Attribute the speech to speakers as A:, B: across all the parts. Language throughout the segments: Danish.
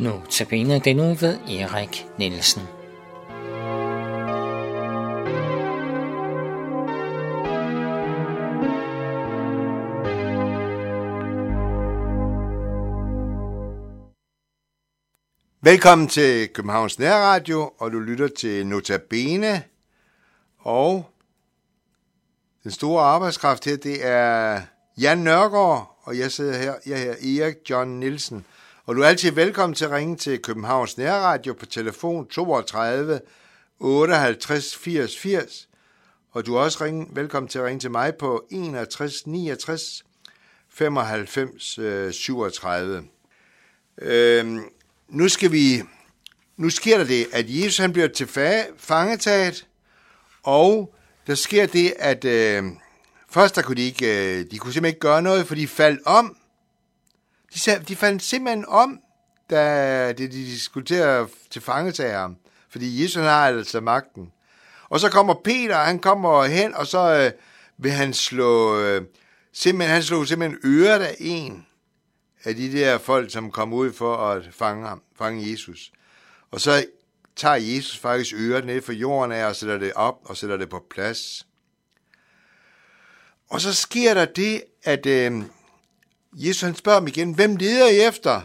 A: Nu tabiner den ved Erik Nielsen.
B: Velkommen til Københavns Nærradio, og du lytter til Notabene. Og den store arbejdskraft her, det er Jan Nørgaard, og jeg sidder her, jeg hedder Erik John Nielsen. Og du er altid velkommen til at ringe til Københavns Nærradio på telefon 32 58 80 80. Og du er også ringe, velkommen til at ringe til mig på 61 69 95 37. Øhm, nu skal vi, nu sker der det, at Jesus han bliver til fangetaget, og der sker det, at øh, først der kunne de ikke, øh, de kunne simpelthen ikke gøre noget, for de faldt om. De, de fandt simpelthen om, da de, de skulle til at ham, fordi Jesus har altså magten. Og så kommer Peter, han kommer hen, og så øh, vil han slå, øh, simpelthen, han slog simpelthen øret af en af de der folk, som kom ud for at fange ham, fange Jesus. Og så tager Jesus faktisk øret ned for jorden af og sætter det op og sætter det på plads. Og så sker der det, at øh, Jesus han spørger dem igen, hvem leder I efter?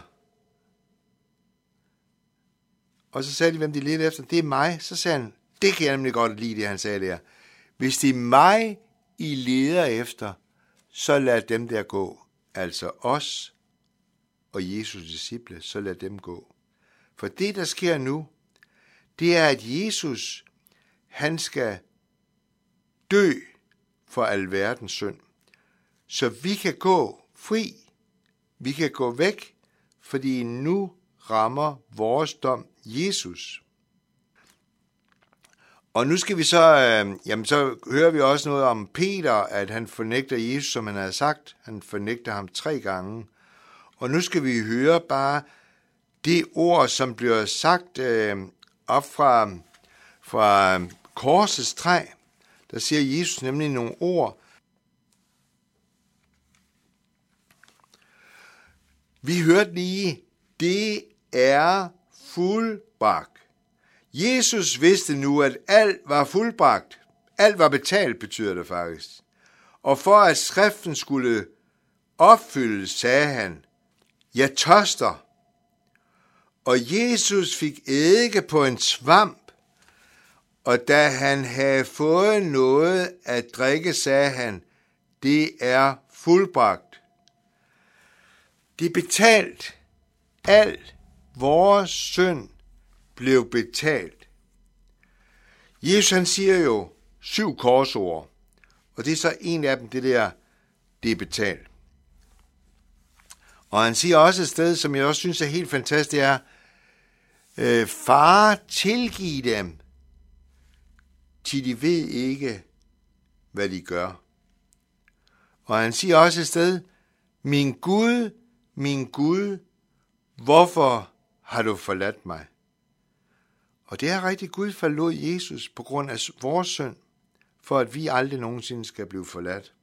B: Og så sagde de, hvem de leder efter. Det er mig. Så sagde han, det kan jeg nemlig godt lide, det han sagde der. Hvis det er mig, I leder efter, så lad dem der gå. Altså os og Jesus disciple, så lad dem gå. For det, der sker nu, det er, at Jesus, han skal dø for alverdens synd. Så vi kan gå fri. Vi kan gå væk, fordi nu rammer vores dom Jesus. Og nu skal vi så, øh, jamen så hører vi også noget om Peter, at han fornægter Jesus, som han havde sagt. Han fornægter ham tre gange. Og nu skal vi høre bare det ord, som bliver sagt øh, op fra, fra korsets træ. Der siger Jesus nemlig nogle ord. Vi hørte lige, det er fuldbragt. Jesus vidste nu, at alt var fuldbragt. Alt var betalt, betyder det faktisk. Og for at skriften skulle opfyldes, sagde han, jeg tørster. Og Jesus fik eddike på en svamp, og da han havde fået noget at drikke, sagde han, det er fuldbragt. Det er betalt. Al vores synd blev betalt. Jesus han siger jo syv korsord, og det er så en af dem, det der, det er betalt. Og han siger også et sted, som jeg også synes er helt fantastisk, det er, øh, far, tilgiv dem, til de ved ikke, hvad de gør. Og han siger også et sted, min Gud, min Gud, hvorfor har du forladt mig? Og det er rigtigt, Gud forlod Jesus på grund af vores synd, for at vi aldrig nogensinde skal blive forladt.